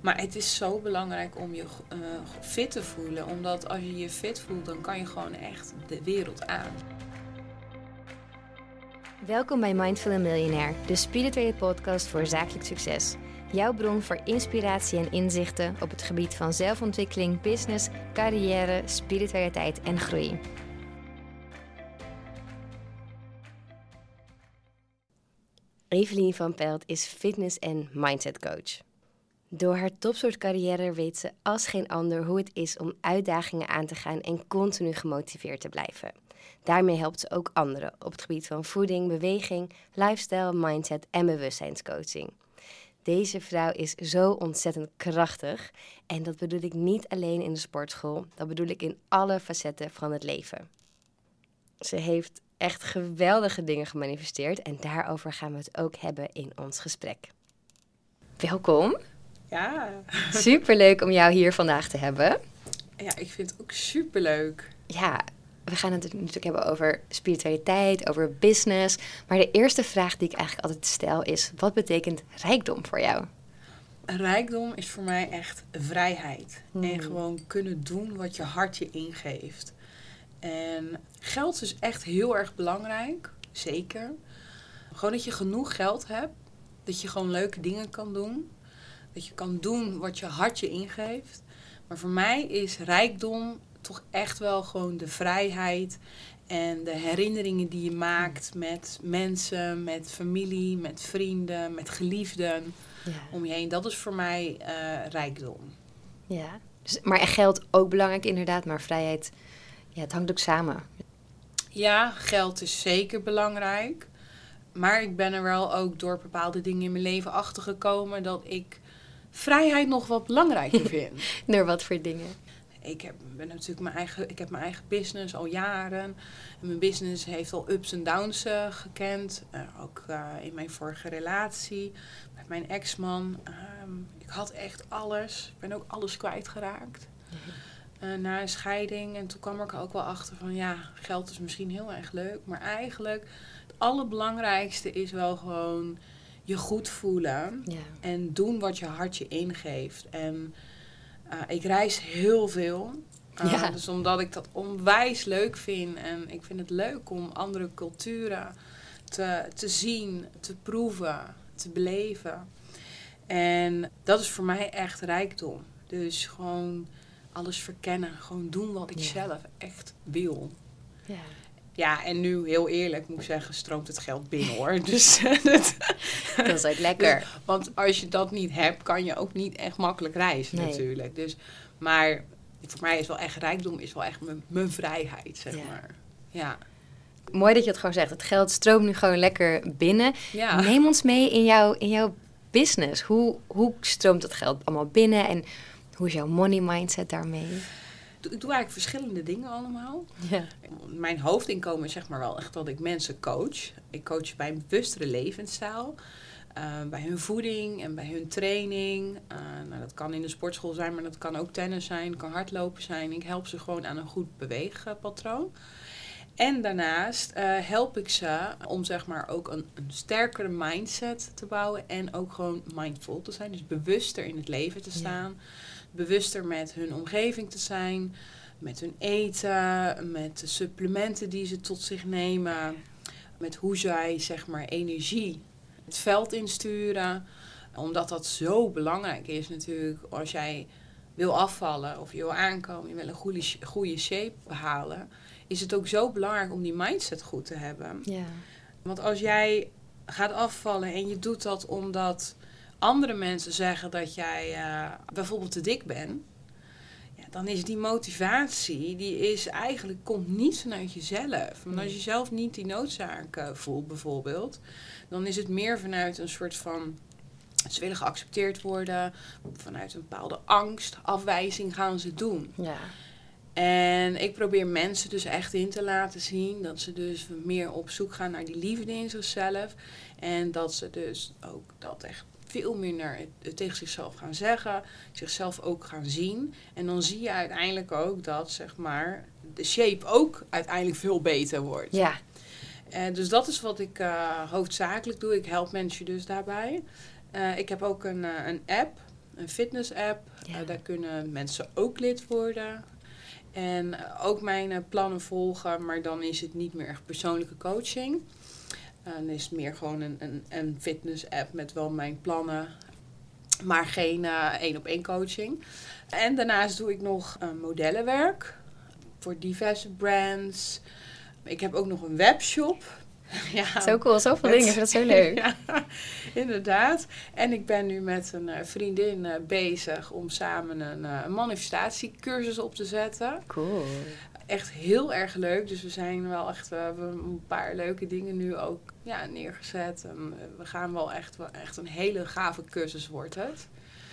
Maar het is zo belangrijk om je uh, fit te voelen. Omdat als je je fit voelt, dan kan je gewoon echt de wereld aan. Welkom bij Mindful Millionaire, de spirituele podcast voor zakelijk succes. Jouw bron voor inspiratie en inzichten op het gebied van zelfontwikkeling, business, carrière, spiritualiteit en groei. Evelien van Pelt is fitness- en mindset coach. Door haar topsoortcarrière weet ze als geen ander hoe het is om uitdagingen aan te gaan en continu gemotiveerd te blijven. Daarmee helpt ze ook anderen op het gebied van voeding, beweging, lifestyle, mindset en bewustzijnscoaching. Deze vrouw is zo ontzettend krachtig en dat bedoel ik niet alleen in de sportschool, dat bedoel ik in alle facetten van het leven. Ze heeft echt geweldige dingen gemanifesteerd en daarover gaan we het ook hebben in ons gesprek. Welkom. Ja. Superleuk om jou hier vandaag te hebben. Ja, ik vind het ook superleuk. Ja, we gaan het natuurlijk hebben over spiritualiteit, over business. Maar de eerste vraag die ik eigenlijk altijd stel is: wat betekent rijkdom voor jou? Rijkdom is voor mij echt vrijheid. En hmm. gewoon kunnen doen wat je hart je ingeeft. En geld is echt heel erg belangrijk, zeker. Gewoon dat je genoeg geld hebt, dat je gewoon leuke dingen kan doen. Dat je kan doen wat je hart je ingeeft. Maar voor mij is rijkdom toch echt wel gewoon de vrijheid en de herinneringen die je maakt met mensen, met familie, met vrienden, met geliefden ja. om je heen. Dat is voor mij uh, rijkdom. Ja, dus, maar geld ook belangrijk inderdaad, maar vrijheid, ja, het hangt ook samen. Ja, geld is zeker belangrijk. Maar ik ben er wel ook door bepaalde dingen in mijn leven achter gekomen dat ik vrijheid nog wat belangrijker vind. door wat voor dingen? ik heb, ben natuurlijk mijn eigen, ik heb mijn eigen business al jaren. En mijn business heeft al ups en downs uh, gekend. Uh, ook uh, in mijn vorige relatie met mijn ex-man. Um, ik had echt alles. Ik ben ook alles kwijtgeraakt. Mm na een scheiding. En toen kwam ik er ook wel achter van ja, geld is misschien heel erg leuk. Maar eigenlijk het allerbelangrijkste is wel gewoon je goed voelen. Ja. En doen wat je hart je ingeeft. En uh, ik reis heel veel. Uh, ja. Dus omdat ik dat onwijs leuk vind. En ik vind het leuk om andere culturen te, te zien, te proeven, te beleven. En dat is voor mij echt rijkdom. Dus gewoon alles verkennen. Gewoon doen wat ik zelf echt wil. Ja. Ja, en nu heel eerlijk moet ik zeggen, stroomt het geld binnen hoor. Dus dat, dat is ook lekker. Dus, want als je dat niet hebt, kan je ook niet echt makkelijk reizen natuurlijk. Dus, maar voor mij is wel echt rijkdom, is wel echt mijn, vrijheid, zeg maar. Ja. Mooi dat je het gewoon zegt. Het geld stroomt nu gewoon lekker binnen. Ja. Neem ons mee in, jouw in jouw business. Hoe, hoe stroomt dat geld allemaal binnen en hoe is jouw money mindset daarmee? Ik doe eigenlijk verschillende dingen allemaal. Ja. Mijn hoofdinkomen is zeg maar wel echt dat ik mensen coach. Ik coach bij een bewustere levensstijl. Uh, bij hun voeding en bij hun training. Uh, nou, dat kan in de sportschool zijn, maar dat kan ook tennis zijn, kan hardlopen zijn. Ik help ze gewoon aan een goed beweegpatroon. En daarnaast uh, help ik ze om zeg maar ook een, een, sterkere mindset te bouwen en ook gewoon mindful te zijn. Dus bewuster in het leven te staan. Ja bewuster met hun omgeving te zijn, met hun eten, met de supplementen die ze tot zich nemen, met hoe zij zeg maar energie het veld insturen. Omdat dat zo belangrijk is natuurlijk als jij wil afvallen of je wil aankomen, je wil een goede, goede shape behalen, is het ook zo belangrijk om die mindset goed te hebben. Ja. Want als jij gaat afvallen en je doet dat omdat andere mensen zeggen dat jij uh, bijvoorbeeld te dik bent, ja, dan is die motivatie, die is eigenlijk, komt niet vanuit jezelf. Want als je zelf niet die noodzaak uh, voelt bijvoorbeeld, dan is het meer vanuit een soort van ze willen geaccepteerd worden. Vanuit een bepaalde angst, afwijzing gaan ze doen. Ja. En ik probeer mensen dus echt in te laten zien dat ze dus meer op zoek gaan naar die liefde in zichzelf. En dat ze dus ook dat echt veel meer naar het, tegen zichzelf gaan zeggen, zichzelf ook gaan zien. En dan zie je uiteindelijk ook dat, zeg maar, de shape ook uiteindelijk veel beter wordt. Ja. Uh, dus dat is wat ik uh, hoofdzakelijk doe. Ik help mensen dus daarbij. Uh, ik heb ook een, een app. een fitness app. daar kunnen mensen ook lid worden. En ook mijn plannen volgen, maar dan is het niet meer echt persoonlijke coaching. Dan is meer gewoon een, een, een fitness app met wel mijn plannen, maar geen één op één coaching. En daarnaast doe ik nog modellenwerk voor diverse brands. Ik heb ook nog een webshop. Ja, zo cool, zoveel dingen. Ik vind dat zo leuk. ja, inderdaad. En ik ben nu met een uh, vriendin bezig om samen een, manifestatiecursus op te zetten. Cool. Echt heel erg leuk. Dus we zijn wel echt, we hebben een paar leuke dingen nu ook ja, neergezet. En we gaan wel echt, wel echt een hele gave cursus wordt het.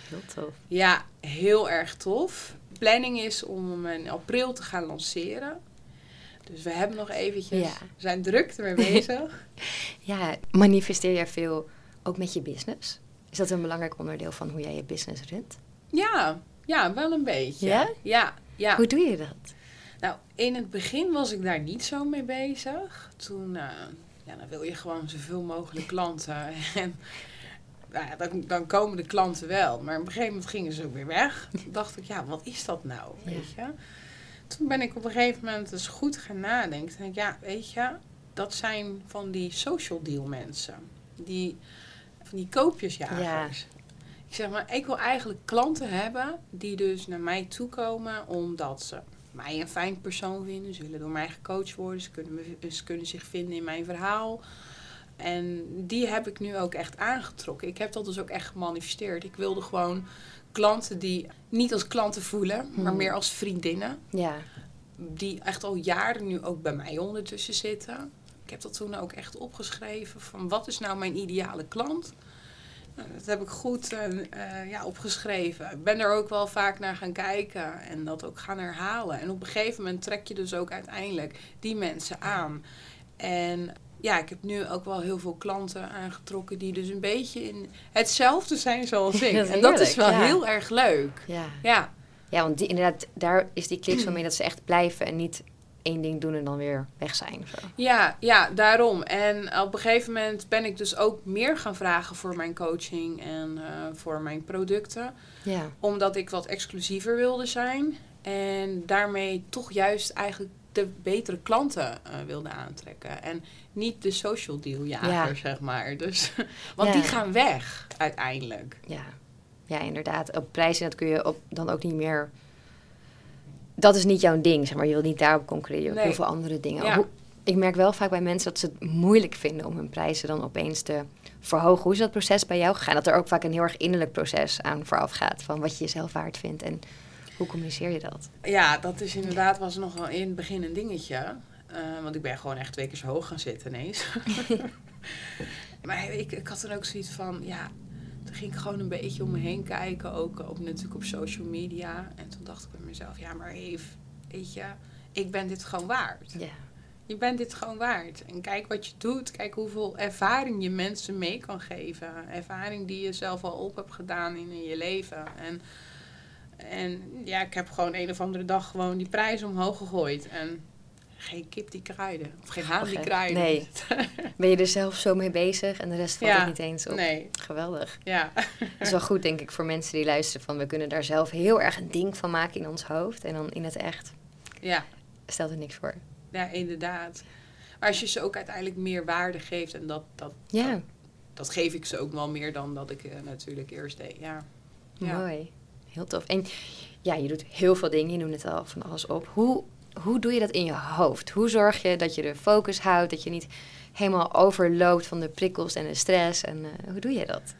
Heel tof. Ja, heel erg tof. De planning is om hem in april te gaan lanceren. Dus we hebben nog eventjes, we zijn druk ermee bezig. ja, manifesteer jij veel ook met je business? Is dat een belangrijk onderdeel van hoe jij je business runt? Ja, ja wel een beetje. Ja? Ja, ja. Hoe doe je dat? Nou, in het begin was ik daar niet zo mee bezig. Toen, uh, ja, dan wil je gewoon zoveel mogelijk klanten. en nou ja, dan, dan, komen de klanten wel. Maar op een gegeven moment gingen ze ook weer weg. Toen dacht ik, ja, wat is dat nou? Weet je? toen ben ik op een gegeven moment eens goed gaan nadenken. Toen denk ik, ja, weet je, dat zijn van die social deal mensen. Die, van die koopjesjagers. Ik zeg maar, ik wil eigenlijk klanten hebben die dus naar mij toe komen omdat ze mij een fijn persoon vinden. Ze willen door mij gecoacht worden. Ze kunnen, me, ze kunnen zich vinden in mijn verhaal. En die heb ik nu ook echt aangetrokken. Ik heb dat dus ook echt gemanifesteerd. Ik wilde gewoon klanten die niet als klanten voelen, maar hmm. meer als vriendinnen. Ja. Die echt al jaren nu ook bij mij ondertussen zitten. Ik heb dat toen ook echt opgeschreven van wat is nou mijn ideale klant? Dat heb ik goed uh, ja, opgeschreven. Ik ben er ook wel vaak naar gaan kijken en dat ook gaan herhalen. En op een gegeven moment trek je dus ook uiteindelijk die mensen aan. En ja, ik heb nu ook wel heel veel klanten aangetrokken die dus een beetje in hetzelfde zijn zoals ik. en dat is wel heel erg leuk. Ja, ja. ja want die, inderdaad, daar is die klik zo mee dat ze echt blijven en niet één ding doen en dan weer weg zijn. Zo. Ja, ja, daarom. En op een gegeven moment ben ik dus ook meer gaan vragen voor mijn coaching en eh, voor mijn producten. Ja. Omdat ik wat exclusiever wilde zijn. En daarmee toch juist eigenlijk de betere klanten uh, wilde aantrekken. En niet de social deal jager, zeg maar. Dus, want die gaan weg uiteindelijk. Ja. ja, inderdaad. Op prijzen dat kun je op, dan ook niet meer... Dat is niet jouw ding, zeg maar. Je wilt niet daarop concurreren. Nee. Heel veel andere dingen. Hoe, ik merk wel vaak bij mensen dat ze het moeilijk vinden om hun prijzen dan opeens te verhogen. Hoe is dat proces bij jou gegaan? Dat er ook vaak een heel erg innerlijk proces aan vooraf gaat. Van wat je jezelf waard vindt en hoe communiceer je dat? Ja, dat is inderdaad was nog wel in het begin een dingetje. Uh, want ik ben gewoon echt twee keer zo hoog gaan zitten ineens. maar ik, ik had dan ook zoiets van, ja, toen ging ik gewoon een beetje om me heen kijken. Ook op, natuurlijk op social media. En toen dacht ik bij mezelf, ja, maar Eve, weet je, ik ben dit gewoon waard. Ja. Je bent dit gewoon waard. En kijk wat je doet. Kijk hoeveel ervaring je mensen mee kan geven. Ervaring die je zelf al op hebt gedaan in je leven. En en ja, ik heb gewoon een of andere dag gewoon die prijs omhoog gegooid. En geen kip die kruiden. Of geen haan die kruiden. Nee. ben je er zelf zo mee bezig en de rest valt ja, niet eens op? Nee. Geweldig. Ja. Dat is wel goed, denk ik, voor mensen die luisteren. Van we kunnen daar zelf heel erg een ding van maken in ons hoofd. En dan in het echt ja. stelt er niks voor. Ja, inderdaad. Maar als je ze ook uiteindelijk meer waarde geeft. En dat, dat, ja. dat, geef ik ze ook wel meer dan dat ik uh, natuurlijk eerst deed. Ja. ja. Mooi heel tof. En ja, je doet heel veel dingen. Je noemt het al van alles op. Hoe, hoe doe je dat in je hoofd? Hoe zorg je dat je de focus houdt? Dat je niet helemaal overloopt van de prikkels en de stress? En uh, hoe doe je dat?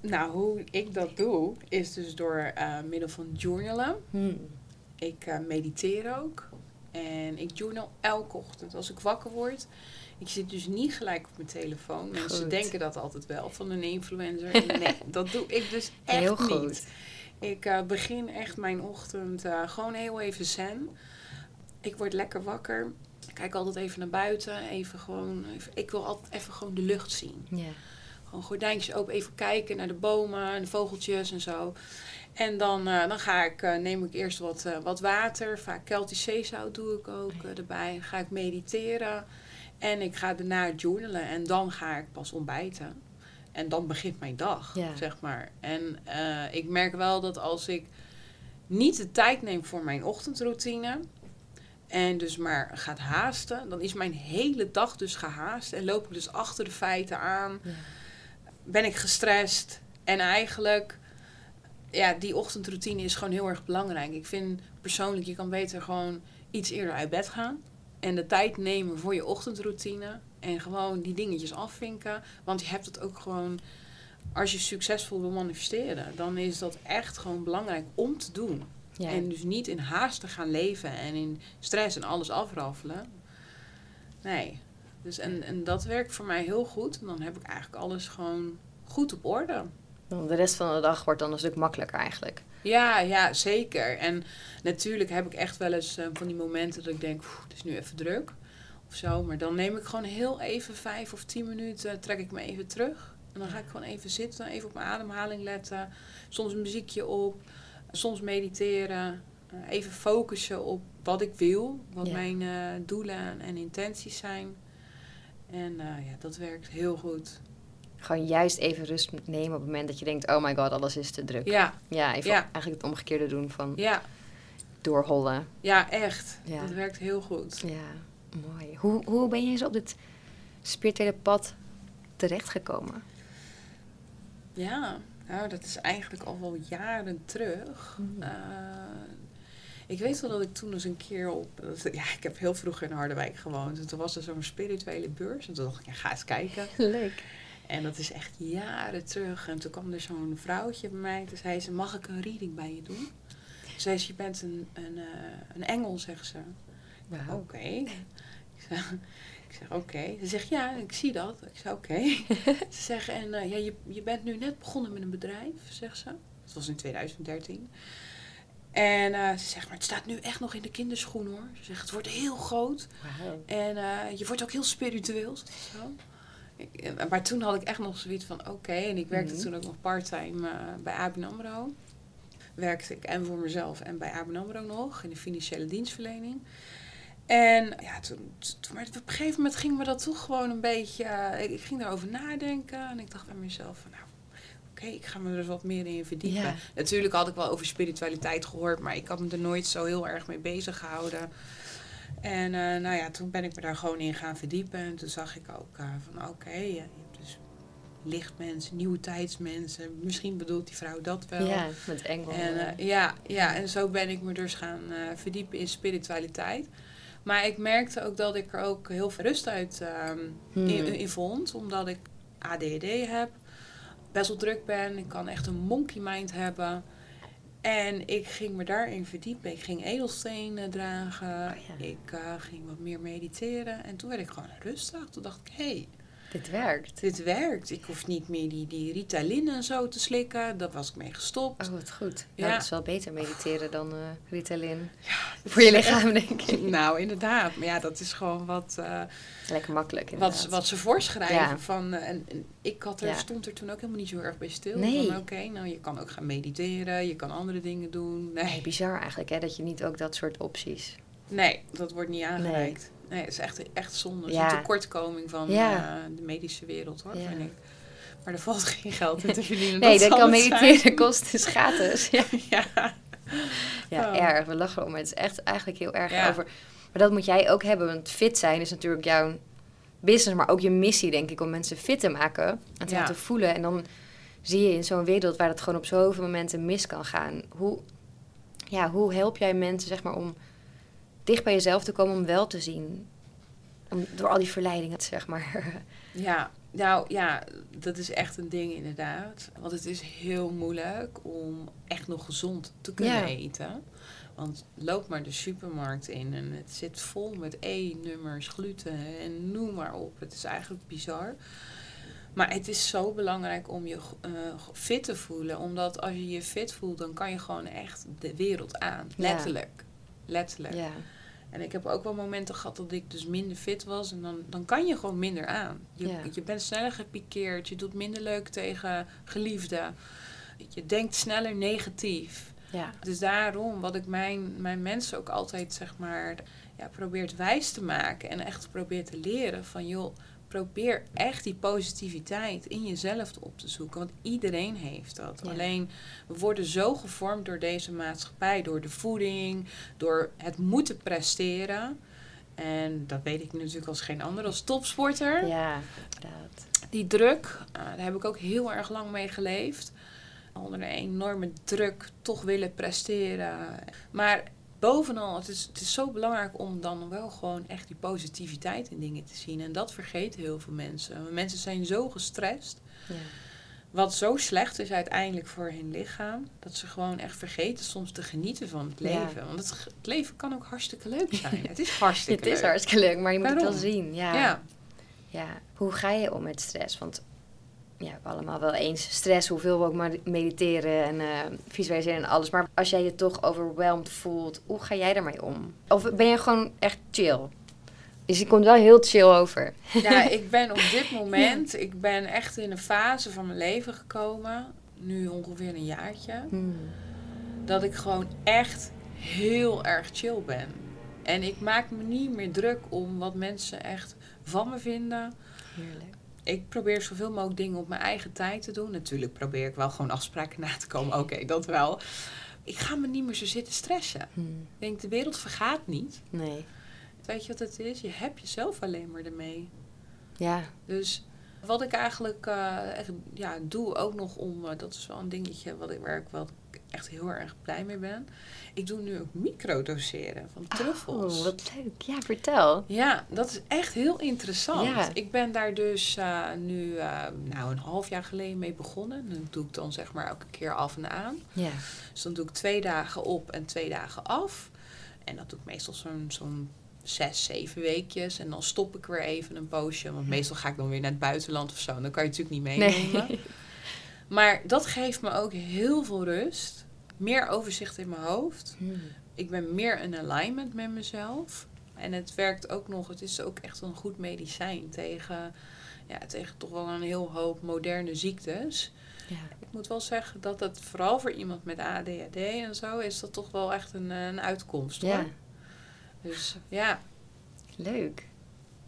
Nou, hoe ik dat doe, is dus door uh, middel van journalen. Hmm. Ik uh, mediteer ook. En ik journal elke ochtend als ik wakker word. Ik zit dus niet gelijk op mijn telefoon. Mensen denken dat altijd wel van een influencer. Nee, dat doe ik dus echt Heel goed. niet. Ik uh, begin echt mijn ochtend uh, gewoon heel even zen. Ik word lekker wakker. Ik kijk altijd even naar buiten. Even gewoon, even, ik wil altijd even gewoon de lucht zien. Yeah. Gewoon gordijntjes open, even kijken naar de bomen en de vogeltjes en zo. En dan, uh, dan ga ik, neem ik eerst wat, wat water. Vaak Keltisch zeezout doe ik ook erbij. Dan ga ik mediteren. En ik ga daarna journalen. En dan ga ik pas ontbijten. En dan begint mijn dag, zeg maar. En ik merk wel dat als ik niet de tijd neem voor mijn ochtendroutine... en dus maar gaat haasten... dan is mijn hele dag dus gehaast. En loop ik dus achter de feiten aan. Ja. Ben ik gestrest. En eigenlijk... Ja, die ochtendroutine is gewoon heel erg belangrijk. Ik vind persoonlijk, je kan beter gewoon iets eerder uit bed gaan. En de tijd nemen voor je ochtendroutine. En gewoon die dingetjes afvinken. Want je hebt het ook gewoon, als je succesvol wil manifesteren, dan is dat echt gewoon belangrijk om te doen. En dus niet in haast te gaan leven en in stress en alles afraffelen. Nee. Dus en, en dat werkt voor mij heel goed. En dan heb ik eigenlijk alles gewoon goed op orde. De rest van de dag wordt dan een stuk makkelijker eigenlijk. Ja, ja, zeker. En natuurlijk heb ik echt wel eens uh, van die momenten dat ik denk, het is nu even druk of zo. Maar dan neem ik gewoon heel even vijf of tien minuten, trek ik me even terug. En dan ga ik gewoon even zitten, even op mijn ademhaling letten. Soms een muziekje op, soms mediteren. Uh, even focussen op wat ik wil, wat mijn uh, doelen en intenties zijn. En ja, dat werkt heel goed. Gewoon juist even rust nemen op het moment dat je denkt, oh my god, alles is te druk. Ja. Ja, even eigenlijk het omgekeerde doen van ja. doorhollen. Ja, echt. Ja. Dat werkt heel goed. Ja, mooi. Hoe, hoe ben je zo op dit spirituele pad terechtgekomen? Ja, nou, dat is eigenlijk al wel jaren terug. Mm. Eh, ik weet wel dat ik toen eens een keer op... Ja, ik heb heel vroeg in Harderwijk gewoond. En toen was er zo'n spirituele beurs. En toen dacht ik, ja, ga eens kijken. Leuk. En dat is echt jaren terug. En toen kwam er zo'n vrouwtje bij mij. Toen zei ze, mag ik een reading bij je doen? Ze zei ze, je bent een, een, uh, een engel, zegt ze. Wow. Oké. Zeg, ik zeg oké. Ze zegt, ja, ik zie dat. Ik zeg, oké. ze zegt, en uh, ja, je, je bent nu net begonnen met een bedrijf, zegt ze. Dat was in 2013. En uh, ze zegt, maar het staat nu echt nog in de kinderschoen hoor. Ze zegt, het wordt heel groot. Wow. En je wordt ook heel spiritueel. Zo. Eh, maar toen had ik echt nog zoiets van oké. En ik werkte mhm. toen ook nog parttime uh, bij ABN AMRO. Werkte ik en voor mezelf en bij ABN AMRO nog in de financiële dienstverlening. En ja, toen, toen, maar op een gegeven moment ging me dat toch gewoon een beetje... Uh, ik, ging daarover nadenken en ik dacht bij mezelf van nou, oké, ik ga me er wat meer in verdiepen. Natuurlijk had ik wel over spiritualiteit gehoord, maar ik had me er nooit zo heel erg mee bezig gehouden. En uh, nou ja, toen ben ik me daar gewoon in gaan verdiepen. En toen zag ik ook uh, van oké, okay, je hebt dus lichtmensen, nieuwe tijdsmensen. Misschien bedoelt die vrouw dat wel. Ja, met engel. En, uh, ja, ja, en zo ben ik me dus gaan verdiepen in spiritualiteit. Maar ik merkte ook dat ik er ook heel veel rust uit um, hmm. in, in, vond. Omdat ik ADD heb, best wel druk ben. Ik kan echt een monkey mind hebben. En ik ging me daarin verdiepen. Ik ging edelstenen dragen. Oh, ik uh, ging wat meer mediteren. En toen werd ik gewoon rustig. Toen dacht ik, hé, hey, dit werkt. Dit werkt. Ik hoef niet meer die, die Ritalin en zo te slikken. Daar was ik mee gestopt. Oh, wat goed. Ja. Nou, dat is wel beter mediteren dan uh, Ritalin. Ja, Voor je lichaam, denk ik. Nou, inderdaad. Maar ja, dat is gewoon wat... Uh, Lekker makkelijk, Wat, wat ze voorschrijven. Van, uh, en, en, ik had er, stond er toen ook helemaal niet zo erg bij stil. Nee. Oké, nou, je kan ook gaan mediteren. Je kan andere dingen doen. Nee. nee. bizar eigenlijk, hè? Dat je niet ook dat soort opties... Nee, dat wordt niet aangereikt. Nee, het is echt, echt zonde. Het is een tekortkoming van uh, de medische wereld, hoor, vind ik. Maar er valt geen geld in te verdienen. nee, dat, kan mediteren kost is gratis. Ja, ja. ja oh. erg. We lachen om. Het is echt eigenlijk heel erg over... Maar dat moet jij ook hebben, want fit zijn is natuurlijk jouw business, maar ook je missie, denk ik, om mensen fit te maken en te laten voelen. En dan zie je in zo'n wereld waar het gewoon op zoveel momenten mis kan gaan. Hoe, ja, hoe help jij mensen, zeg maar, om dicht bij jezelf te komen om wel te zien. Om, door al die verleidingen, zeg maar. Ja, nou ja, dat is echt een ding inderdaad. Want het is heel moeilijk om echt nog gezond te kunnen eten. Want loop maar de supermarkt in en het zit vol met E-nummers, gluten en noem maar op. Het is eigenlijk bizar. Maar het is zo belangrijk om je uh, fit te voelen. Omdat als je je fit voelt, dan kan je gewoon echt de wereld aan. Letterlijk. Letterlijk. Ja. En ik heb ook wel momenten gehad dat ik dus minder fit was. En dan, dan kan je gewoon minder aan. Je, je bent sneller gepikeerd. Je doet minder leuk tegen geliefden. Je denkt sneller negatief. Ja. Dus daarom, wat ik mijn, mijn mensen ook altijd zeg maar ja, probeert wijs te maken. En echt probeert te leren van joh, probeer echt die positiviteit in jezelf op te zoeken. Want iedereen heeft dat. Alleen we worden zo gevormd door deze maatschappij, door de voeding, door het moeten presteren. En dat weet ik natuurlijk als geen ander, als topsporter. Ja, inderdaad. Die druk, uh, daar heb ik ook heel erg lang mee geleefd. Onder een enorme druk toch willen presteren. Maar bovenal, het is, het is zo belangrijk om dan wel gewoon echt die positiviteit in dingen te zien. En dat vergeten heel veel mensen. Mensen zijn zo gestrest. Ja. Wat zo slecht is uiteindelijk voor hun lichaam. Dat ze gewoon echt vergeten soms te genieten van het leven. Want het, het, leven kan ook hartstikke leuk zijn. het is hartstikke leuk. Het is hartstikke leuk, maar je moet het wel zien. Ja. ja. ja. Hoe ga je om met stress? Want ja, we allemaal wel eens stress, hoeveel we ook maar mediteren en uh, visualiseren en alles. Maar als jij je toch overweldigd voelt, hoe ga jij daarmee om? Of ben je gewoon echt chill? Dus je komt wel heel chill over. Ja, ik ben op dit moment, ik ben echt in een fase van mijn leven gekomen, nu ongeveer een jaartje, hmm. dat ik gewoon echt heel erg chill ben. En ik maak me niet meer druk om wat mensen echt van me vinden. Heerlijk ik probeer zoveel mogelijk dingen op mijn eigen tijd te doen. Natuurlijk probeer ik wel gewoon afspraken na te komen. Oké, dat wel. Ik ga me niet meer zo zitten stressen. Hmm. Ik denk, de wereld vergaat niet. Nee. Weet je wat het is? Je hebt jezelf alleen maar ermee. Ja. Dus wat ik eigenlijk uh, echt, ja, doe ook nog om, uh, dat is wel een dingetje wat ik, waar ik wel echt heel erg blij mee ben. Ik doe nu ook microdoseren van truffels. Oh, wat leuk. Ja, vertel. Ja, dat is echt heel interessant. Ja. Ik ben daar dus uh, nu nou, een half jaar geleden mee begonnen. Dan doe ik dan zeg maar elke keer af en aan. Ja. Dus dan doe ik twee dagen op en twee dagen af. En dat doe ik meestal zo'n zo'n zes, zeven weekjes. En dan stop ik weer even een poosje. Want meestal ga ik dan weer naar het buitenland of zo. En dan kan je natuurlijk niet meenemen. Nee. Maar dat geeft me ook heel veel rust. Meer overzicht in mijn hoofd. Hmm. Ik ben meer in alignment met mezelf. En het werkt ook nog, het is ook echt een goed medicijn tegen, ja, tegen toch wel een heel hoop moderne ziektes. Ja. Ik moet wel zeggen dat het vooral voor iemand met ADHD en zo is dat toch wel echt een, een uitkomst hoor. Ja. Dus ja. Leuk.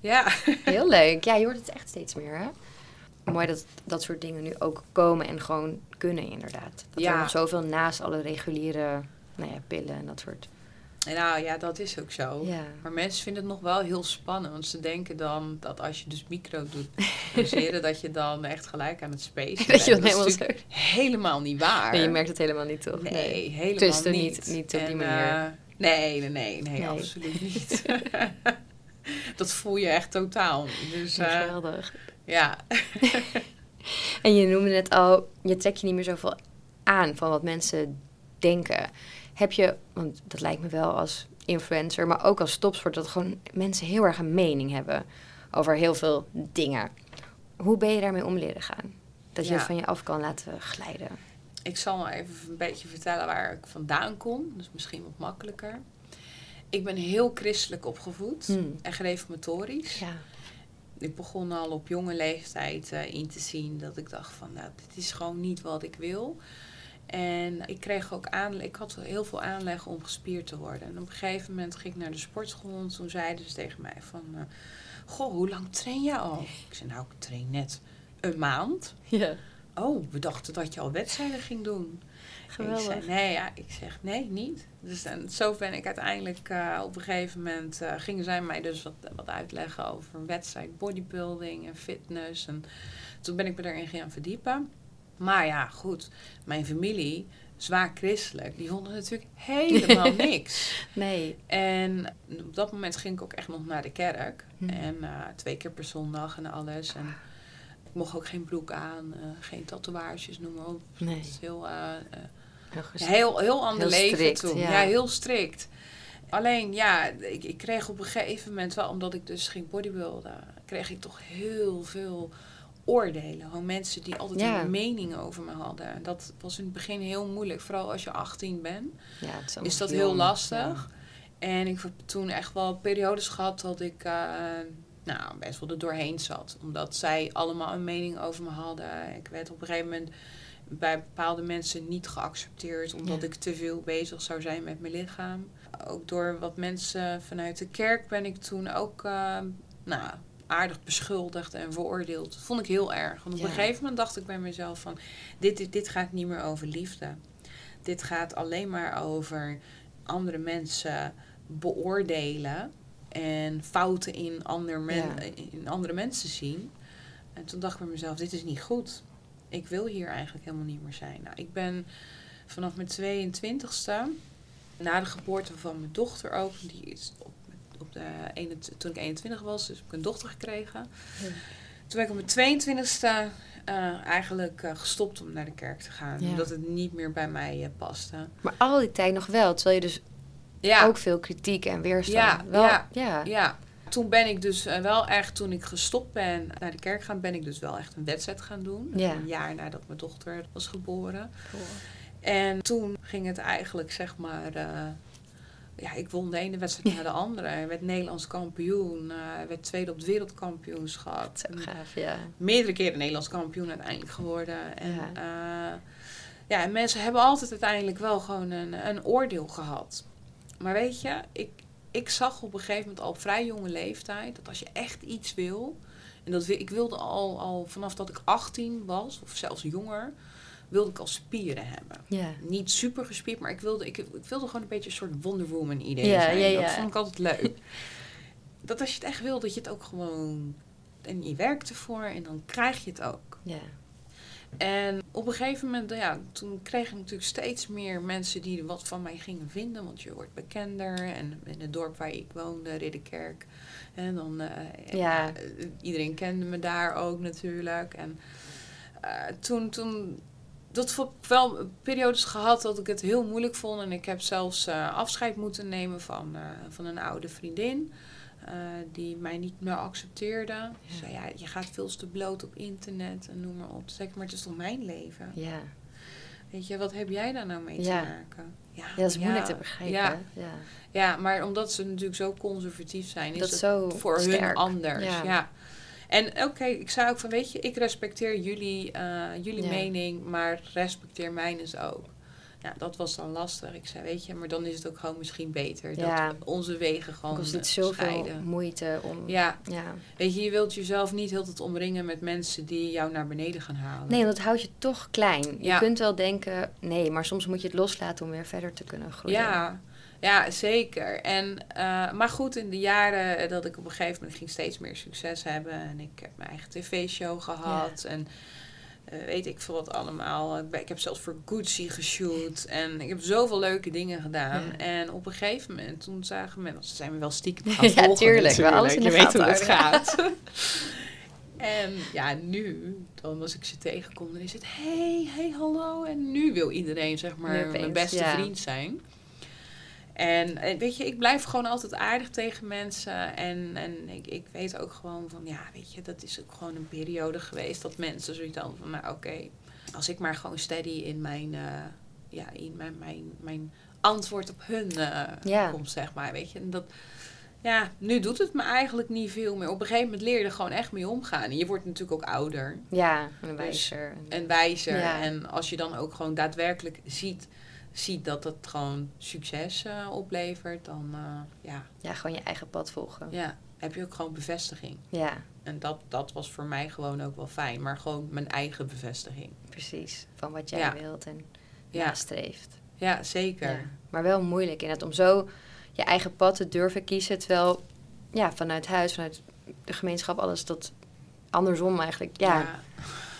Ja. Heel leuk. Ja, je hoort het echt steeds meer, hè? Mooi dat dat soort dingen nu ook komen en gewoon kunnen, inderdaad. Dat ja. er nog zoveel naast alle reguliere nou ja, pillen en dat soort... Nou ja, dat is ook zo. Ja. Maar mensen vinden het nog wel heel spannend. Want ze denken dan dat als je dus micro doet doseren, dat je dan echt gelijk aan het spacen dat je dat, helemaal is helemaal niet waar. Nee, je merkt het helemaal niet, toch? Nee, nee. helemaal niet. niet. Niet op die manier. Uh, Nee, nee, nee, nee, absoluut niet. dat voel je echt totaal. Dus, uh, Geweldig. Ja. en je noemde net al, je trekt je niet meer zoveel aan van wat mensen denken. Heb je, want dat lijkt me wel als influencer, maar ook als topsport, dat gewoon mensen heel erg een mening hebben over heel veel dingen. Hoe ben je daarmee om leren gaan? Dat je het van je af kan laten glijden ik zal maar even een beetje vertellen waar ik vandaan kom. Dus misschien wat makkelijker. Ik ben heel christelijk opgevoed hmm. en gereformatorisch. Ja. Ik begon al op jonge leeftijd uh, in te zien dat ik dacht van, nou, dit is gewoon niet wat ik wil. En ik kreeg ook aan, ik had heel veel aanleg om gespierd te worden. En op een gegeven moment ging ik naar de sportschool en toen zeiden ze tegen mij van, uh, goh, hoe lang train je al? Ik zei, nou, ik train net een maand. Ja oh, we dachten dat je al wedstrijden ging doen. Geweldig. Ik zei, nee, ja, ik zeg, nee, niet. Dus en zo ben ik uiteindelijk uh, op een gegeven moment... Uh, gingen zij mij dus wat, wat uitleggen over een wedstrijd, bodybuilding en fitness. En toen ben ik me erin gaan verdiepen. Maar ja, goed, mijn familie, zwaar christelijk, die vonden natuurlijk helemaal niks. Nee. En op dat moment ging ik ook echt nog naar de kerk. Hm. En uh, twee keer per zondag en alles. En ik mocht ook geen broek aan, uh, geen tatoeages, noem maar op. Nee. Dat is heel, uh, heel, heel, heel ander leven strikt, toen. Ja. heel strikt. Alleen ja, ik, ik, kreeg op een gegeven moment wel, omdat ik dus ging bodybuilden, kreeg ik toch heel veel oordelen. Gewoon mensen die altijd ja. een mening over me hadden. En dat was in het begin heel moeilijk. Vooral als je 18 bent, ja, is, is dat heel lastig. En ik heb toen echt wel periodes gehad dat ik nou, best wel er doorheen zat. Omdat zij allemaal een mening over me hadden. Ik werd op een gegeven moment bij bepaalde mensen niet geaccepteerd. Omdat ik te veel bezig zou zijn met mijn lichaam. Ook door wat mensen vanuit de kerk ben ik toen ook uh, nou, aardig beschuldigd en veroordeeld. Dat vond ik heel erg. Want op een gegeven moment dacht ik bij mezelf van... Dit, dit, dit gaat niet meer over liefde. Dit gaat alleen maar over andere mensen beoordelen... en fouten in, ander men, in andere mensen zien. En toen dacht ik bij mezelf, dit is niet goed. Ik wil hier eigenlijk helemaal niet meer zijn. Nou, ik ben vanaf mijn 22ste, na de geboorte van mijn dochter ook... die is op op de, toen ik 21 was, dus heb ik een dochter gekregen. Toen ben ik op mijn 22e uh, eigenlijk uh, gestopt om naar de kerk te gaan. Omdat het niet meer bij mij uh, paste. Maar al die tijd nog wel, terwijl je dus ja. ook veel kritiek en weerstand... Ja, wel, ja, ja. Ja. Toen ben ik dus wel echt, toen ik gestopt ben naar de kerk gaan, ben ik dus wel echt een wedstrijd gaan doen. Een jaar nadat mijn dochter was geboren. Cool. En toen ging het eigenlijk, zeg maar ja, ik won de ene wedstrijd naar de andere. Ik werd Nederlands kampioen. Uh, werd tweede op het wereldkampioenschap. Gaaf, ja. Meerdere keren Nederlands kampioen uiteindelijk geworden. En, ja. Uh, ja, en mensen hebben altijd uiteindelijk wel gewoon een, een oordeel gehad. Maar weet je, ik, ik zag op een gegeven moment al op vrij jonge leeftijd... dat als je echt iets wil... En dat, ik wilde al, al vanaf dat ik 18 was, of zelfs jonger wilde ik al spieren hebben. Niet super gespierd, maar ik wilde, ik, ik wilde gewoon een beetje een soort Wonder Woman idee zijn. Ja. Dat vond ik altijd leuk. dat als je het echt wil, dat je het ook gewoon... En je werkt ervoor en dan krijg je het ook. En op een gegeven moment, ja, toen kreeg ik natuurlijk steeds meer mensen die wat van mij gingen vinden. Want je wordt bekender. En in het dorp waar ik woonde, Ridderkerk. En dan, uh, ja. iedereen kende me daar ook natuurlijk. En uh, toen, toen dat heb wel periodes gehad dat ik het heel moeilijk vond. En ik heb zelfs afscheid moeten nemen van, van een oude vriendin. Uh, die mij niet meer accepteerde. Ja. Zei, ja, je gaat veel te bloot op internet en noem maar op. Zeg maar, het is toch mijn leven? Ja. Weet je, wat heb jij daar nou mee te maken? Ja, ja, dat is moeilijk te begrijpen. Ja. ja. Ja. maar omdat ze natuurlijk zo conservatief zijn, is dat het zo voor sterk. hun anders. ja. En oké, ik zei ook van, weet je, ik respecteer jullie, uh, jullie mening, maar respecteer mijn dus ook. Ja, dat was dan lastig. Ik zei, weet je, maar dan is het ook gewoon misschien beter ja. dat onze wegen gewoon kost niet zoveel moeite om... Ja. ja. Weet je, je wilt jezelf niet heel tijd omringen met mensen die jou naar beneden gaan halen. Nee, want dat houdt je toch klein. Je kunt wel denken, nee, maar soms moet je het loslaten om weer verder te kunnen groeien. Ja, ja, zeker. En, uh, maar goed, in de jaren dat ik op een gegeven moment ging steeds meer succes hebben. En ik heb mijn eigen tv-show gehad. En uh, weet ik veel wat allemaal. Ik heb zelfs voor Gucci geshoot. En ik heb zoveel leuke dingen gedaan. Ja. En op een gegeven moment, toen zagen mensen... Ze zijn me wel stiekem gaan volgen. Ja, tuurlijk. Wel alles in de Je weet hoe het gaat. En ja, nu, dan als ik ze tegenkom, dan is het... Hey, hey, hallo. En nu wil iedereen, zeg maar, mijn beste vriend zijn. En eh, weet je, ik blijf gewoon altijd aardig tegen mensen. En, en ik, ik weet ook gewoon van, ja, weet je, dat is ook gewoon een periode geweest dat mensen zoiets hadden van, nou oké, als ik maar gewoon steady in mijn, uh, ja, in mijn, mijn, mijn antwoord op hun uh, ja. zeg maar, weet je. En dat, ja, nu doet het me eigenlijk niet veel meer. Op een gegeven moment leer je er gewoon echt mee omgaan. En je wordt natuurlijk ook ouder. Ja, en dus wijzer. en wijzer. En als je dan ook gewoon daadwerkelijk ziet ziet dat het gewoon succes uh, oplevert, dan uh, ja. Ja, gewoon je eigen pad volgen. Ja, heb je ook gewoon bevestiging. Ja. En dat, dat was voor mij gewoon ook wel fijn, maar gewoon mijn eigen bevestiging. Precies, van wat jij wilt en ja. streeft. Ja, zeker. Ja. Maar wel moeilijk in het om zo je eigen pad te durven kiezen, terwijl ja, vanuit huis, vanuit de gemeenschap, alles dat andersom eigenlijk. Ja, ja.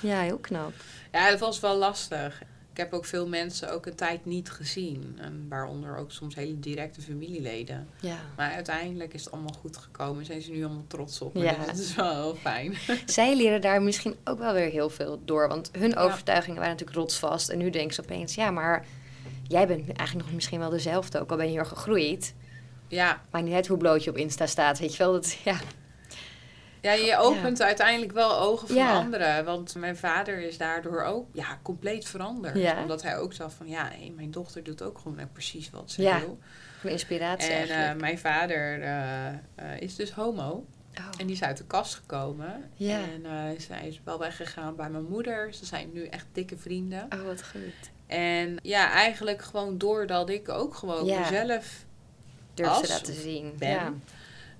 ja heel knap. Ja, dat was wel lastig ik heb ook veel mensen ook een tijd niet gezien. En waaronder ook soms hele directe familieleden. Ja. Maar uiteindelijk is het allemaal goed gekomen. Zijn ze nu allemaal trots op. Ja. Dus dat is wel heel fijn. Zij leren daar misschien ook wel weer heel veel door. Want hun overtuigingen waren natuurlijk rotsvast. En nu denken ze opeens, ja, maar jij bent eigenlijk nog misschien wel dezelfde. Ook al ben je hier gegroeid. Ja. Maar niet uit hoe bloot je op Insta staat. Weet je wel, dat, ja... Ja, je opent uiteindelijk wel ogen van anderen. Want mijn vader is daardoor ook ja, compleet veranderd. Omdat hij ook zag van, ja, mijn dochter doet ook gewoon precies wat ze wil. Een inspiratie En uh, mijn vader uh, uh, is dus homo. Oh. En die is uit de kast gekomen. Ja. En zij is wel weggegaan bij mijn moeder. Ze zijn nu echt dikke vrienden. Oh, wat goed. En ja, eigenlijk gewoon doordat ik ook gewoon mezelf durf te laten zien. Ben,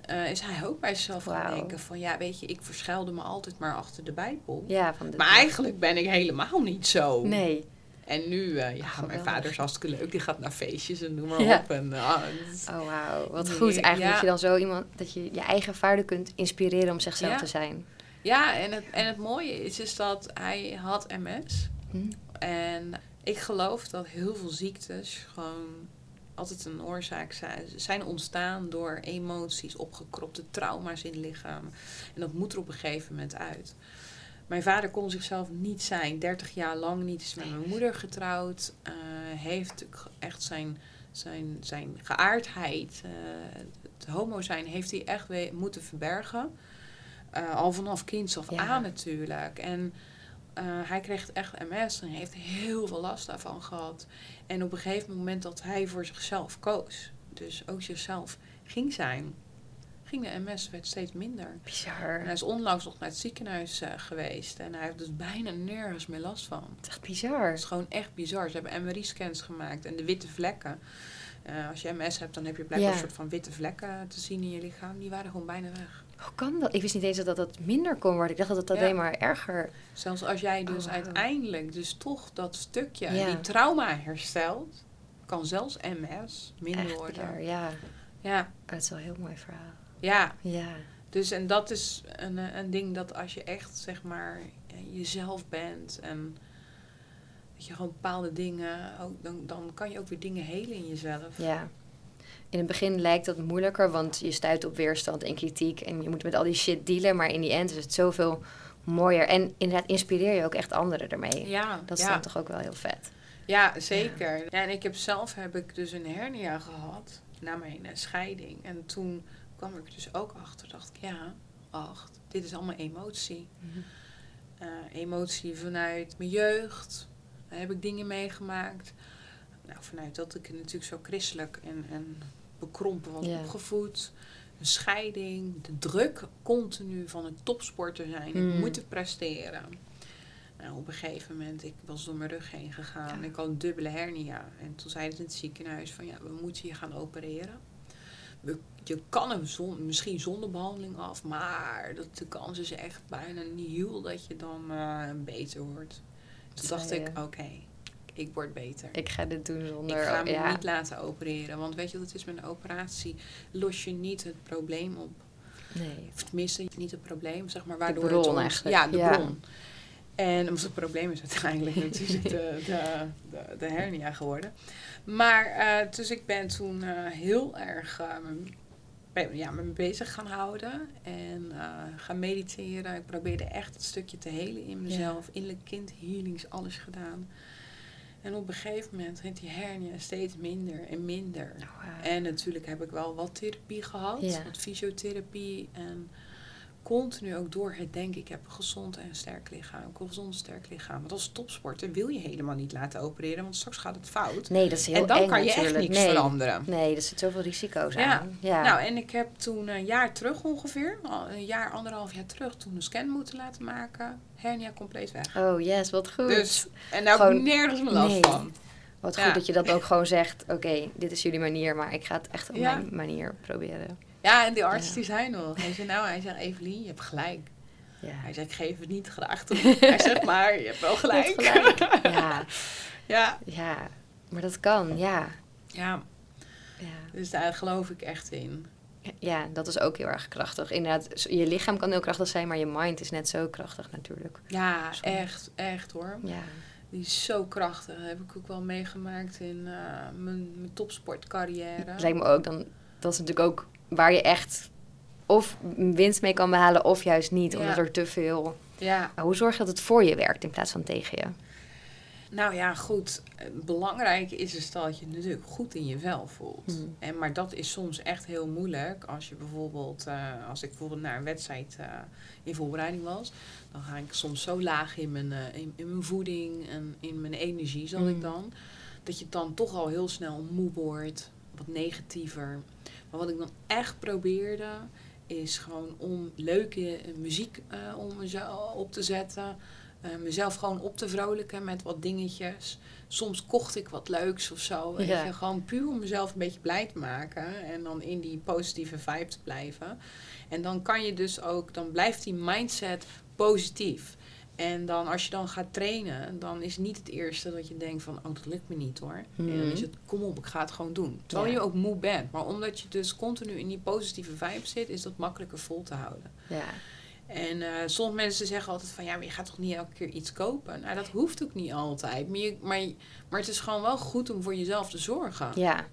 eh, is hij ook bij zichzelf gaan denken van... Ja, weet je, ik verschuilde me altijd maar achter de Bijbel. Ja, van de maar eigenlijk ben ik helemaal niet zo. Nee. En nu, uh, ja, mijn vader is hartstikke leuk. Die gaat naar feestjes en noem maar op. En, uh, oh, wauw. Wat goed eigenlijk ja. dat je dan zo iemand... Dat je je eigen vader kunt inspireren om zichzelf te zijn. Ja, en het, en het mooie is, is dat hij had MS. Hm. En ik geloof dat heel veel ziektes gewoon altijd een oorzaak zijn, zijn ontstaan door emoties, opgekropte trauma's in het lichaam. En dat moet er op een gegeven moment uit. Mijn vader kon zichzelf niet zijn, 30 jaar lang niet, is met mijn moeder getrouwd, uh, heeft echt zijn, zijn, zijn geaardheid, uh, het homo zijn, heeft hij echt moeten verbergen. Uh, al vanaf kinds af aan natuurlijk. En uh, hij kreeg echt MS en heeft heel veel last daarvan gehad. En op een gegeven moment dat hij voor zichzelf koos, dus ook zichzelf ging zijn, ging de MS werd steeds minder. Bizar. En hij is onlangs nog naar het ziekenhuis uh, geweest en hij heeft dus bijna nergens meer last van. Het is echt bizar. Het is gewoon echt bizar. Ze hebben MRI-scans gemaakt en de witte vlekken. Uh, als je MS hebt, dan heb je blijkbaar ja. een soort van witte vlekken te zien in je lichaam. Die waren gewoon bijna weg. Hoe kan dat? Ik wist niet eens dat dat minder kon worden. Ik dacht dat het alleen maar erger... Zelfs als jij dus oh, uiteindelijk dus toch dat stukje, die trauma herstelt, kan zelfs MS minder Echt worden. Ja. Ja. Dat is wel een heel mooi verhaal. Ja. Ja. Dus en dat is een, een ding dat als je echt, zeg maar, jezelf bent en dat je gewoon bepaalde dingen, ook, dan, dan kan je ook weer dingen helen in jezelf. Ja. In het begin lijkt dat moeilijker, want je stuit op weerstand en kritiek en je moet met al die shit dealen, maar in die end is het zoveel mooier. En inderdaad inspireer je ook echt anderen ermee. Ja, dat is ja. dan toch ook wel heel vet. Ja, zeker. Ja. en ik heb zelf heb ik dus een hernia gehad na mijn scheiding. En toen kwam ik dus ook achter, dacht ik, ja, wacht, dit is allemaal emotie. Mm-hmm. uh, emotie vanuit mijn jeugd, daar heb ik dingen meegemaakt. Nou, vanuit dat ik natuurlijk zo christelijk en, en bekrompen was opgevoed. Een scheiding, de druk continu van een topsporter zijn. Mm. Ik moet presteren. Nou, op een gegeven moment, ik was door mijn rug heen gegaan. Ja. Ik had een dubbele hernia. En toen zeiden ze in het ziekenhuis van ja, we moeten je gaan opereren. We, je kan hem zon, misschien zonder behandeling af, maar dat, de kans is echt bijna nihil dat je dan uh, beter wordt. Toen dacht ik, oké, okay, ik word beter. Ik ga dit doen zonder... Ik ga me ja. niet laten opereren. Want weet je wat het is met een operatie? Los je niet het probleem op. Nee. Of tenminste, niet het probleem, zeg maar. Waardoor de bron het eigenlijk. Ja, de ja. bron. En omdat het probleem is uiteindelijk natuurlijk de, de, de, de, hernia geworden. Maar uh, dus ik ben toen uh, heel erg uh, ja, me bezig gaan houden. En gaan mediteren. Ik probeerde echt het stukje te helen in mezelf. Ja. Innerlijk kind healings, alles gedaan. En op een gegeven moment ging die hernia steeds minder en minder. Oh, wow. En natuurlijk heb ik wel wat therapie gehad, ja. wat fysiotherapie. En continu ook door het denken, ik heb een gezond en sterk lichaam. Een gezond sterk lichaam. Want als topsporter wil je helemaal niet laten opereren, want straks gaat het fout. Nee, dat is heel En dan eng, kan je natuurlijk. echt niks nee. veranderen. Nee, er zit zoveel risico's Ja. aan. Ja. Nou, en ik heb toen een jaar terug ongeveer, een jaar, anderhalf jaar terug, toen een scan moeten laten maken. Hernia compleet weg. Oh yes, wat goed. Dus, en daar heb ik Gewoon- nergens meer last nee. van. Wat Ja. goed dat je dat ook gewoon zegt. Oké, dit is jullie manier, maar ik ga het echt op Ja. mijn manier proberen. Ja, en die arts Ja. die zei nog. Hij zei, nou, hij zegt, Evelien, je hebt gelijk. Ja. Hij zei, ik geef het niet graag toe. hij zegt, maar je hebt wel gelijk. Je hebt gelijk. Ja, ja. ja, maar dat kan, ja. ja, dus daar geloof ik echt in. Ja, dat is ook heel erg krachtig. Inderdaad, je lichaam kan heel krachtig zijn, maar je mind is net zo krachtig natuurlijk. Ja, echt, echt hoor. Ja, Die is zo krachtig. Dat heb ik ook wel meegemaakt in eh, mijn, mijn topsportcarrière. lijkt me ook dan, dat is natuurlijk ook waar je echt of winst mee kan behalen of juist niet, Ja. omdat er te veel... Ja, hoe zorg je dat het voor je werkt in plaats van tegen je? nou ja, goed. Belangrijk is dus dat je natuurlijk goed in je vel voelt. Hmm. En, maar dat is soms echt heel moeilijk. Als je bijvoorbeeld, eh, als ik bijvoorbeeld naar een wedstrijd eh, in voorbereiding was, dan ga ik soms zo laag in mijn, eh, in, in mijn voeding en in mijn energie, zal ik Mm. dan, dat je dan toch al heel snel moe wordt, wat negatiever. Maar wat ik dan echt probeerde, is gewoon om leuke muziek eh, om op te zetten. Uh, mezelf gewoon op te vrolijken met wat dingetjes. Soms kocht ik wat leuks of zo. Weet je, gewoon puur om mezelf een beetje blij te maken. En dan in die positieve vibe te blijven. En dan kan je dus ook, dan blijft die mindset positief. En dan als je dan gaat trainen, dan is niet het eerste dat je denkt van, oh dat lukt me niet hoor. En dan is mhm. het, kom op, ik ga het gewoon doen. Terwijl je ook moe bent. Maar omdat je dus continu in die positieve vibe zit, is dat makkelijker vol te houden. Ja. En uh, sommige mensen zeggen altijd van ja, maar je gaat toch niet elke keer iets kopen? Nou, dat hoeft ook niet altijd. Maar, je, maar, maar het is gewoon wel goed om voor jezelf te zorgen. Ja.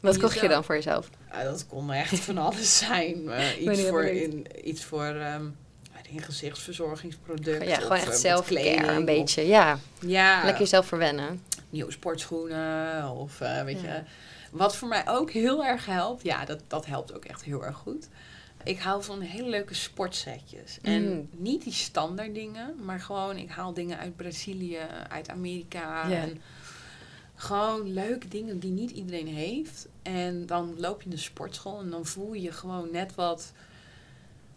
Wat kocht je dan voor jezelf? Ja, dat kon echt van alles zijn. Uh, iets, voor in, iets voor um, in gezichtsverzorgingsproducten. Ja, gewoon echt zelf een beetje. Ja. ja. Lekker jezelf verwennen. Nieuwe sportschoenen of uh, weet je. Wat voor mij ook heel erg helpt. Ja, dat, dat helpt ook echt heel erg goed ik hou van hele leuke sportsetjes. En mm. niet die standaard dingen, maar gewoon, ik haal dingen uit Brazilië, uit Amerika. En gewoon leuke dingen die niet iedereen heeft. En dan loop je in de sportschool en dan voel je gewoon net wat,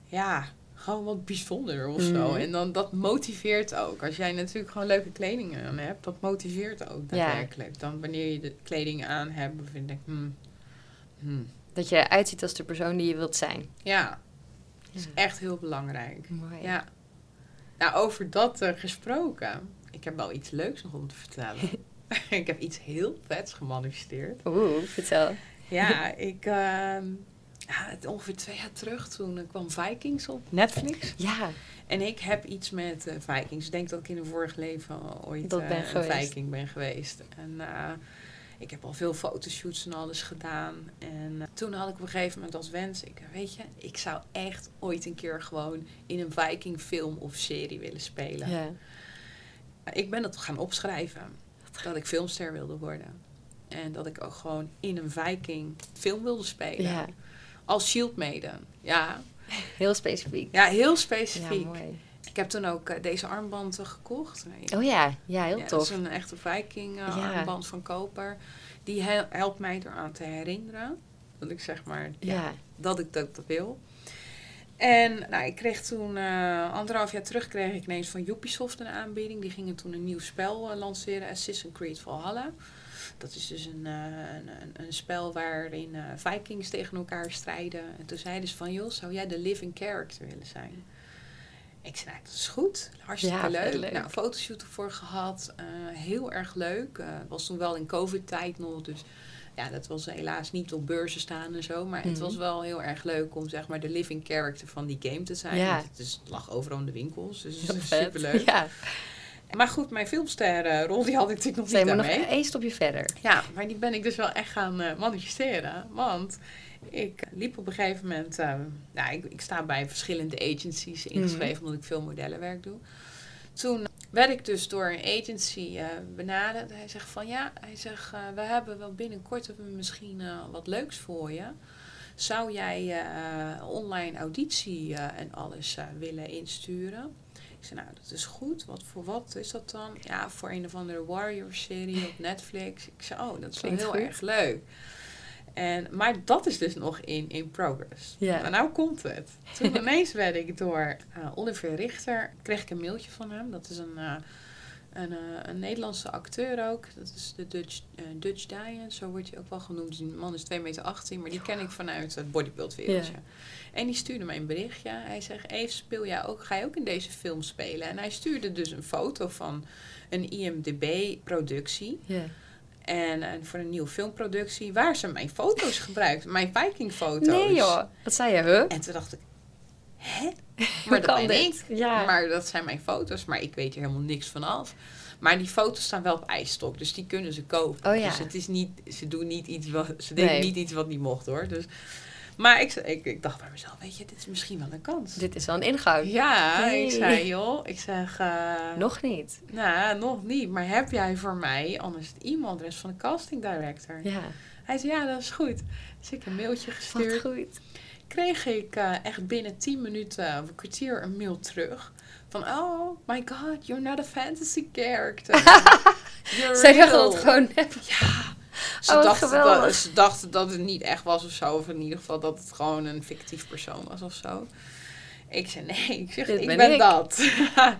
ja, gewoon wat bijzonder of zo. Mm. En dan dat motiveert ook. Als jij natuurlijk gewoon leuke kleding aan hebt, dat motiveert ook daadwerkelijk. Dan wanneer je de kleding aan hebt, vind ik, hmm, hmm dat je eruit ziet als de persoon die je wilt zijn. Ja, dat is echt heel belangrijk. Mooi. Ja. Nou, over dat uh, gesproken. Ik heb wel iets leuks nog om te vertellen. ik heb iets heel vets gemanifesteerd. Oeh, vertel. Ja, ik... Uh, ongeveer twee jaar terug, toen uh, kwam Vikings op Netflix. Ja. En ik heb iets met uh, Vikings. Ik denk dat ik in een vorig leven ooit een Viking ben geweest. En ik heb al veel fotoshoots en alles gedaan. En toen had ik op een gegeven moment als wens, ik, weet je, ik zou echt ooit een keer gewoon in een Viking film of serie willen spelen. Ja. Ik ben dat gaan opschrijven, dat ik filmster wilde worden. En dat ik ook gewoon in een Viking film wilde spelen. Ja. Als Shield Maiden. Ja. Heel specifiek. Ja, heel specifiek. Ja, mooi. Ik heb toen ook uh, deze armband gekocht. Oh ja, ja heel ja, tof. Dat is een echte Viking uh, armband van koper. Die helpt mij eraan te herinneren. Dat ik zeg maar, ja, dat ik dat, wil. En nou, ik kreeg toen, uh, anderhalf jaar terug, kreeg ik ineens van Ubisoft een aanbieding. Die gingen toen een nieuw spel lanceren, Assassin's Creed Valhalla. Dat is dus een, een, een, een, spel waarin Vikings tegen elkaar strijden. En toen zeiden ze van, joh, zou jij de living character willen zijn? Ik zei, nou, dat is goed. Hartstikke leuk. leuk. Nou, fotoshoot ervoor gehad. Uh, heel erg leuk. Uh, was toen wel in covid-tijd nog. Dus ja, dat was helaas niet op beurzen staan en zo. Maar het mhm. was wel heel erg leuk om zeg maar de living character van die game te zijn. Ja. Het, is, lag overal in de winkels. Dus het is super leuk. Ja. Maar goed, mijn filmsterrol die had ik natuurlijk nog niet daarmee. nog één stapje verder. Ja, maar die ben ik dus wel echt gaan uh, manifesteren. Want ik liep op een gegeven moment, uh, nou, ik, ik, sta bij verschillende agencies ingeschreven mhm. omdat ik veel modellenwerk doe. Toen werd ik dus door een agency uh, benaderd. Hij zegt van ja, hij zegt uh, we hebben wel binnenkort hebben we misschien wat leuks voor je. Zou jij online auditie en alles willen insturen? Ik zei, nou, dat is goed. Wat voor wat is dat dan? Ja, voor een of andere Warrior-serie op Netflix. Ik zei, oh, dat is wel heel erg leuk. En, maar dat is dus nog in, in progress. Ja. Maar nou komt het. Toen ineens werd ik door uh, Oliver Richter, kreeg ik een mailtje van hem. Dat is een, uh, een, uh, een, Nederlandse acteur ook. Dat is de Dutch, Dutch Giant, zo wordt hij ook wel genoemd. Die man is 2,18 meter, 18, maar die ken ik vanuit het bodybuild wereldje. En die stuurde mij een berichtje. Hij zegt, Eve, speel jij ook, ga je ook in deze film spelen? En hij stuurde dus een foto van een IMDB-productie. Ja en uh, voor een nieuwe filmproductie, waar ze mijn foto's gebruikt. Mijn Viking-foto's. Nee joh, wat zei je, huh? En toen dacht ik, hè? Maar dat ben ik. Ja. Maar dat zijn mijn foto's, maar ik weet er helemaal niks van af. Maar die foto's staan wel op ijsstok, dus die kunnen ze kopen. Oh, ja. Dus het is niet, ze doen niet iets wat, ze deden niet iets wat niet mocht hoor. Dus maar ik, ik, ik, dacht bij mezelf, weet je, dit is misschien wel een kans. Dit is wel een ingang. Ja, ik zei, joh, ik zeg... Uh, nog niet. Nou, nog niet. Maar heb jij voor mij anders het e-mailadres van de casting director? Ja. Hij zei, ja, dat is goed. Dus ik een mailtje gestuurd. Wat goed. Kreeg ik uh, echt binnen 10 minuten of een kwartier een mail terug. Van, oh my god, you're not a fantasy character. Zij dachten dat gewoon Ja. Ze, oh, dachten dat, ze dachten dat het niet echt was of zo. Of in ieder geval dat het gewoon een fictief persoon was of zo. Ik zei nee, ik zeg, ik ben, dat.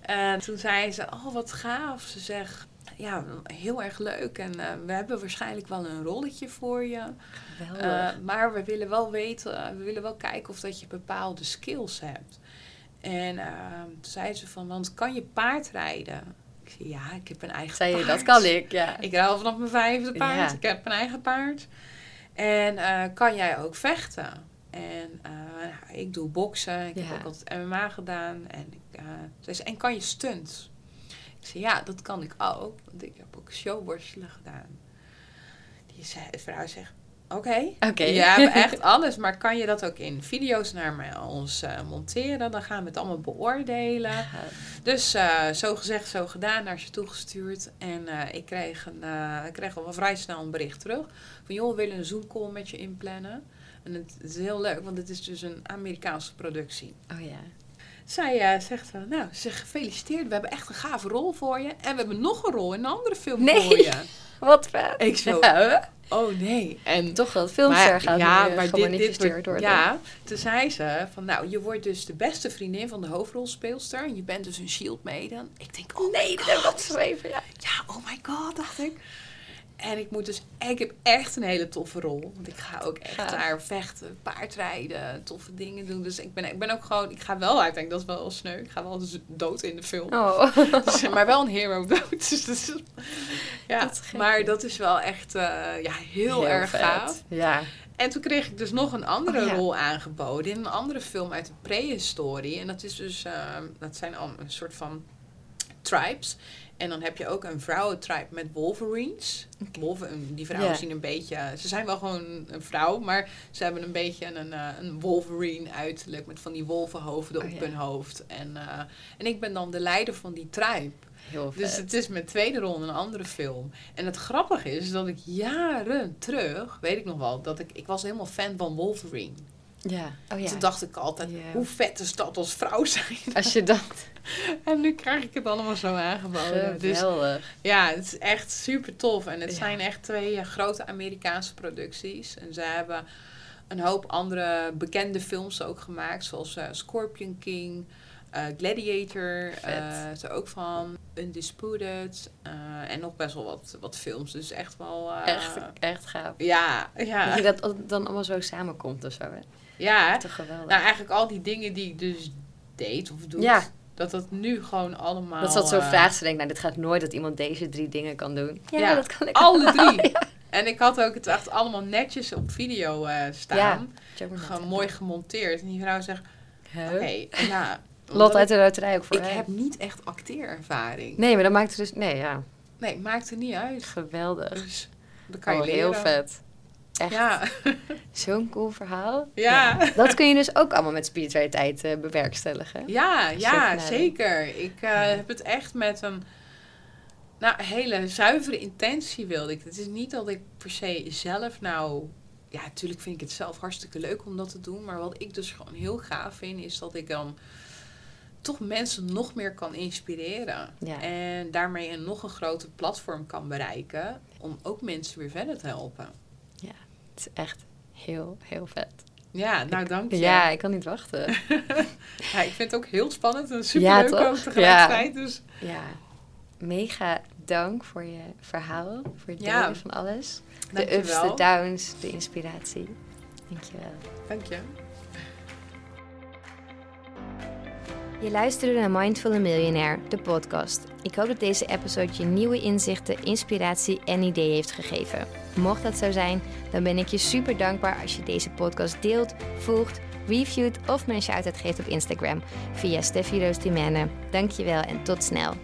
En toen zei ze, oh wat gaaf. Ze zegt, ja, heel erg leuk. En uh, we hebben waarschijnlijk wel een rolletje voor je. Uh, maar we willen wel weten, we willen wel kijken of dat je bepaalde skills hebt. En toen zei ze van, want kan je paard rijden? Ik zei, ja, ik heb een eigen zei paard. je, dat kan ik, ja. Ik rij vanaf mijn vijfde paard. Ja. Ik heb een eigen paard. En kan jij ook vechten? En ik doe boksen. Ik ja. heb ook altijd MMA gedaan. En, ik, zei ze, en kan je stunts? Ik zei, ja, dat kan ik ook. Want ik heb ook showworstelen gedaan. Die zei, vrouw zegt, oké. Okay. Okay. Ja, we echt alles. Maar kan je dat ook in video's naar mij, ons uh, monteren? Dan gaan we het allemaal beoordelen. Ja. Dus uh, zo gezegd, zo gedaan, naar ze toegestuurd. En uh, ik, kreeg een, ik kreeg al vrij snel een bericht terug. Van, joh, we willen een Zoom call met je inplannen. En het, is heel leuk, want het is dus een Amerikaanse productie. Oh ja. Zij uh, zegt, uh, nou, ze gefeliciteerd, we hebben echt een gave rol voor je. En we hebben nog een rol in een andere film nee. voor je. Wat vet. Ik zo, ja. Oh nee. En toch wel filmster gaat ja, nu, maar gemanifesteerd dit, dit worden. Ja, toen zei ze van, nou, je wordt dus de beste vriendin van de hoofdrolspeelster. En je bent dus een shield maiden. Ik denk, oh nee, dat even, ja. Ja, oh my god, dacht ik. En ik moet dus, ik heb echt een hele toffe rol. Want ik ga ook echt ja. daar vechten, paardrijden, toffe dingen doen. Dus ik ben, ik ben ook gewoon, ik ga wel uiteindelijk, dat is wel sneu. Ik ga wel dus dood in de film. Oh. Dus, maar wel een hero dood. Dus, dus, ja, dat maar dat is wel echt uh, ja, heel, heel, erg vet. gaaf. Ja. En toen kreeg ik dus nog een andere Oh, ja. rol aangeboden in een andere film uit de prehistorie. En dat is dus, uh, dat zijn al een soort van tribes. En dan heb je ook een vrouwentribe met Wolverines. Okay. Die vrouwen zien een beetje... Ze zijn wel gewoon een vrouw, maar ze hebben een beetje een, uh, een Wolverine uiterlijk... met van die wolvenhoofden Oh, op ja. hun hoofd. En, uh, en ik ben dan de leider van die tribe. Heel. Dus het is mijn tweede rol in een andere film. En het grappige is dat ik jaren terug, weet ik nog wel, dat ik, ik was helemaal fan van Wolverine. Ja. Oh ja. Toen dacht ik altijd, hoe vet is dat als vrouw zijn? Als je dat... En nu krijg ik het allemaal zo aangeboden. Dus Geweldig. ja, het is echt super tof. En het Ja. zijn echt twee eh, grote Amerikaanse producties. En ze hebben een hoop andere bekende films ook gemaakt. Zoals eh, Scorpion King, eh, Gladiator. Is er ook van. Undisputed. en nog best wel wat, wat films. Dus echt wel... Echt, echt gaaf. Ja, ja. Dat je dat dan allemaal zo samenkomt of zo, hè? Ja, geweldig. nou eigenlijk al die dingen die ik dus deed of doe. Ja. Dat dat nu gewoon allemaal... dat zat zo eh, vraagt, ze denkt, nou, dit gaat nooit dat iemand deze drie dingen kan doen. Ja, Ja, dat kan ik Alle allemaal. drie. En ik had ook het echt allemaal netjes op video eh, staan. Ja. Gewoon mooi gemonteerd. En die vrouw zegt, Huh? oké, ja. Lot uit de loterij ook voor ik, hè? heb niet echt acteerervaring. Nee, maar dat maakt het dus... Nee, ja. Nee, maakt er niet uit. Geweldig. Dus dat kan je Oh, leren. heel vet. Echt. Ja, Zo'n cool verhaal. Ja. Dat kun je dus ook allemaal met spiritualiteit eh, bewerkstelligen. ja, ja zeker. Ik eh, heb het echt met een nou, hele zuivere intentie wilde ik. Het is niet dat ik per se zelf nou... Ja, natuurlijk vind ik het zelf hartstikke leuk om dat te doen. Maar wat ik dus gewoon heel gaaf vind, is dat ik dan toch mensen nog meer kan inspireren. Ja. En daarmee een nog een groter platform kan bereiken. Om ook mensen weer verder te helpen. Is echt heel, heel vet. Ja, nou dank je. Ja, ik kan niet wachten. Ja, ik vind het ook heel spannend en super Ja, leuk toch? ook tegelijkertijd. Dus Ja, mega dank voor je verhaal, voor het Ja. delen van alles. De ups, de downs, de inspiratie. Dankjewel. dank je. Je luisterde naar Mindful Millionaire, de podcast. Ik hoop dat deze episode je nieuwe inzichten, inspiratie en ideeën heeft gegeven. Mocht dat zo zijn, dan ben ik je super dankbaar als je deze podcast deelt, volgt, reviewt of me een shout-out geeft op Instagram via Steffi Roos Dimene. Dankjewel en tot snel.